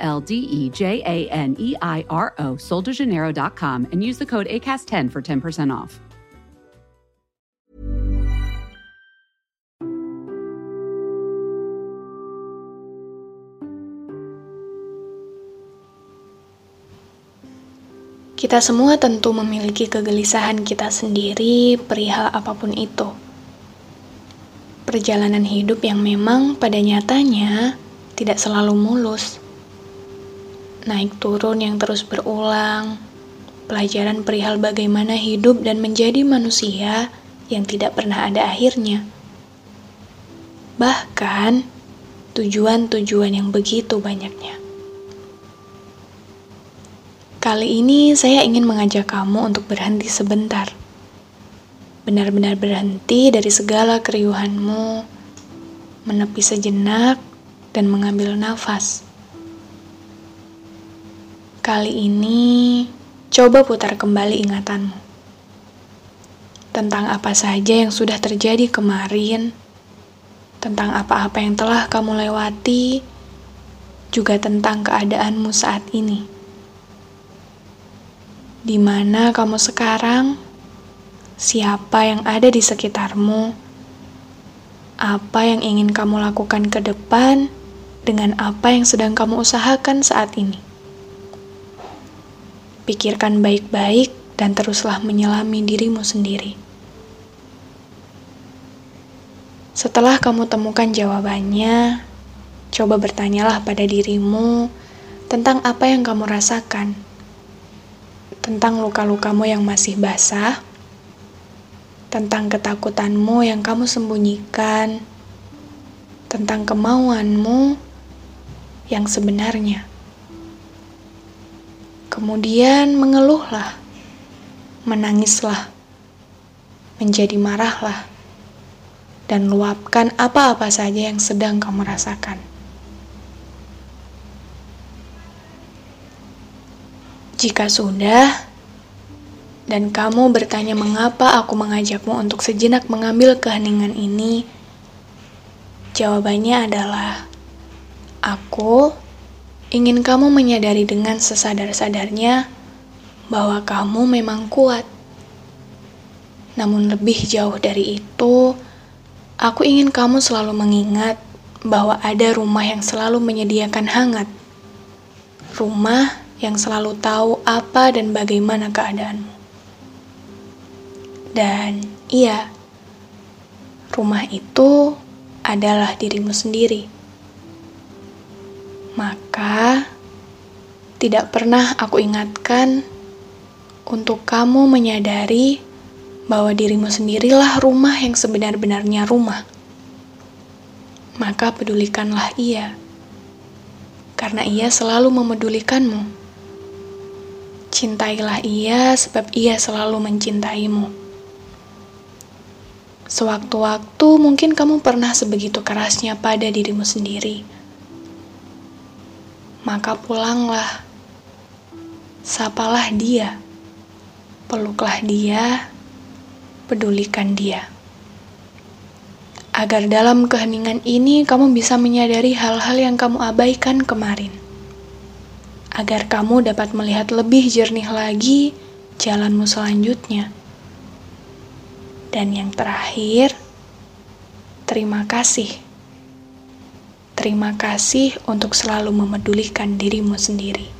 L D E J A N E I R O, soldejaneiro.com, and use the code ACAST10 for 10% off. Kita semua tentu memiliki kegelisahan kita sendiri perihal apa pun itu. Perjalanan hidup yang memang pada nyatanya tidak selalu mulus naik turun yang terus berulang, pelajaran perihal bagaimana hidup dan menjadi manusia yang tidak pernah ada akhirnya. Bahkan, tujuan-tujuan yang begitu banyaknya. Kali ini saya ingin mengajak kamu untuk berhenti sebentar. Benar-benar berhenti dari segala keriuhanmu, menepi sejenak, dan mengambil nafas. Kali ini, coba putar kembali ingatanmu. Tentang apa saja yang sudah terjadi kemarin, tentang apa-apa yang telah kamu lewati, juga tentang keadaanmu saat ini. Di mana kamu sekarang? Siapa yang ada di sekitarmu? Apa yang ingin kamu lakukan ke depan dengan apa yang sedang kamu usahakan saat ini? Pikirkan baik-baik dan teruslah menyelami dirimu sendiri. Setelah kamu temukan jawabannya, coba bertanyalah pada dirimu tentang apa yang kamu rasakan, tentang luka-lukamu yang masih basah, tentang ketakutanmu yang kamu sembunyikan, tentang kemauanmu yang sebenarnya. Kemudian mengeluhlah, menangislah, menjadi marahlah, dan luapkan apa-apa saja yang sedang kamu rasakan. Jika sudah, dan kamu bertanya mengapa aku mengajakmu untuk sejenak mengambil keheningan ini, jawabannya adalah aku ingin kamu menyadari dengan sesadar-sadarnya bahwa kamu memang kuat. Namun, lebih jauh dari itu, aku ingin kamu selalu mengingat bahwa ada rumah yang selalu menyediakan hangat, rumah yang selalu tahu apa dan bagaimana keadaanmu. Dan iya, rumah itu adalah dirimu sendiri. Maka, tidak pernah aku ingatkan untuk kamu menyadari bahwa dirimu sendirilah rumah yang sebenar-benarnya rumah. Maka pedulikanlah ia, karena ia selalu memedulikanmu. Cintailah ia sebab ia selalu mencintaimu. Sewaktu-waktu mungkin kamu pernah sebegitu kerasnya pada dirimu sendiri maka pulanglah. Sapalah dia, peluklah dia, pedulikan dia. Agar dalam keheningan ini kamu bisa menyadari hal-hal yang kamu abaikan kemarin. Agar kamu dapat melihat lebih jernih lagi jalanmu selanjutnya. Dan yang terakhir, terima kasih Terima kasih untuk selalu memedulikan dirimu sendiri.